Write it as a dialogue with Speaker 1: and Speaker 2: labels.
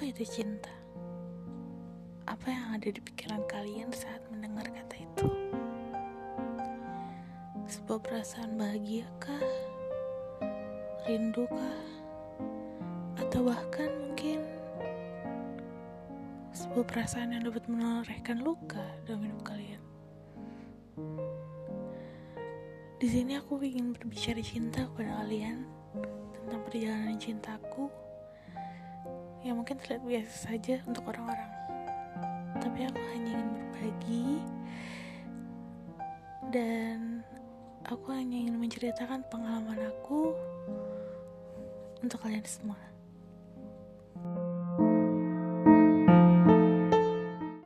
Speaker 1: Apa itu cinta? Apa yang ada di pikiran kalian saat mendengar kata itu? Sebuah perasaan bahagia kah? Rindu kah? Atau bahkan mungkin sebuah perasaan yang dapat menorehkan luka dalam hidup kalian? Di sini aku ingin berbicara cinta kepada kalian tentang perjalanan cintaku yang mungkin terlihat biasa saja untuk orang-orang. Tapi aku hanya ingin berbagi dan aku hanya ingin menceritakan pengalaman aku untuk kalian semua.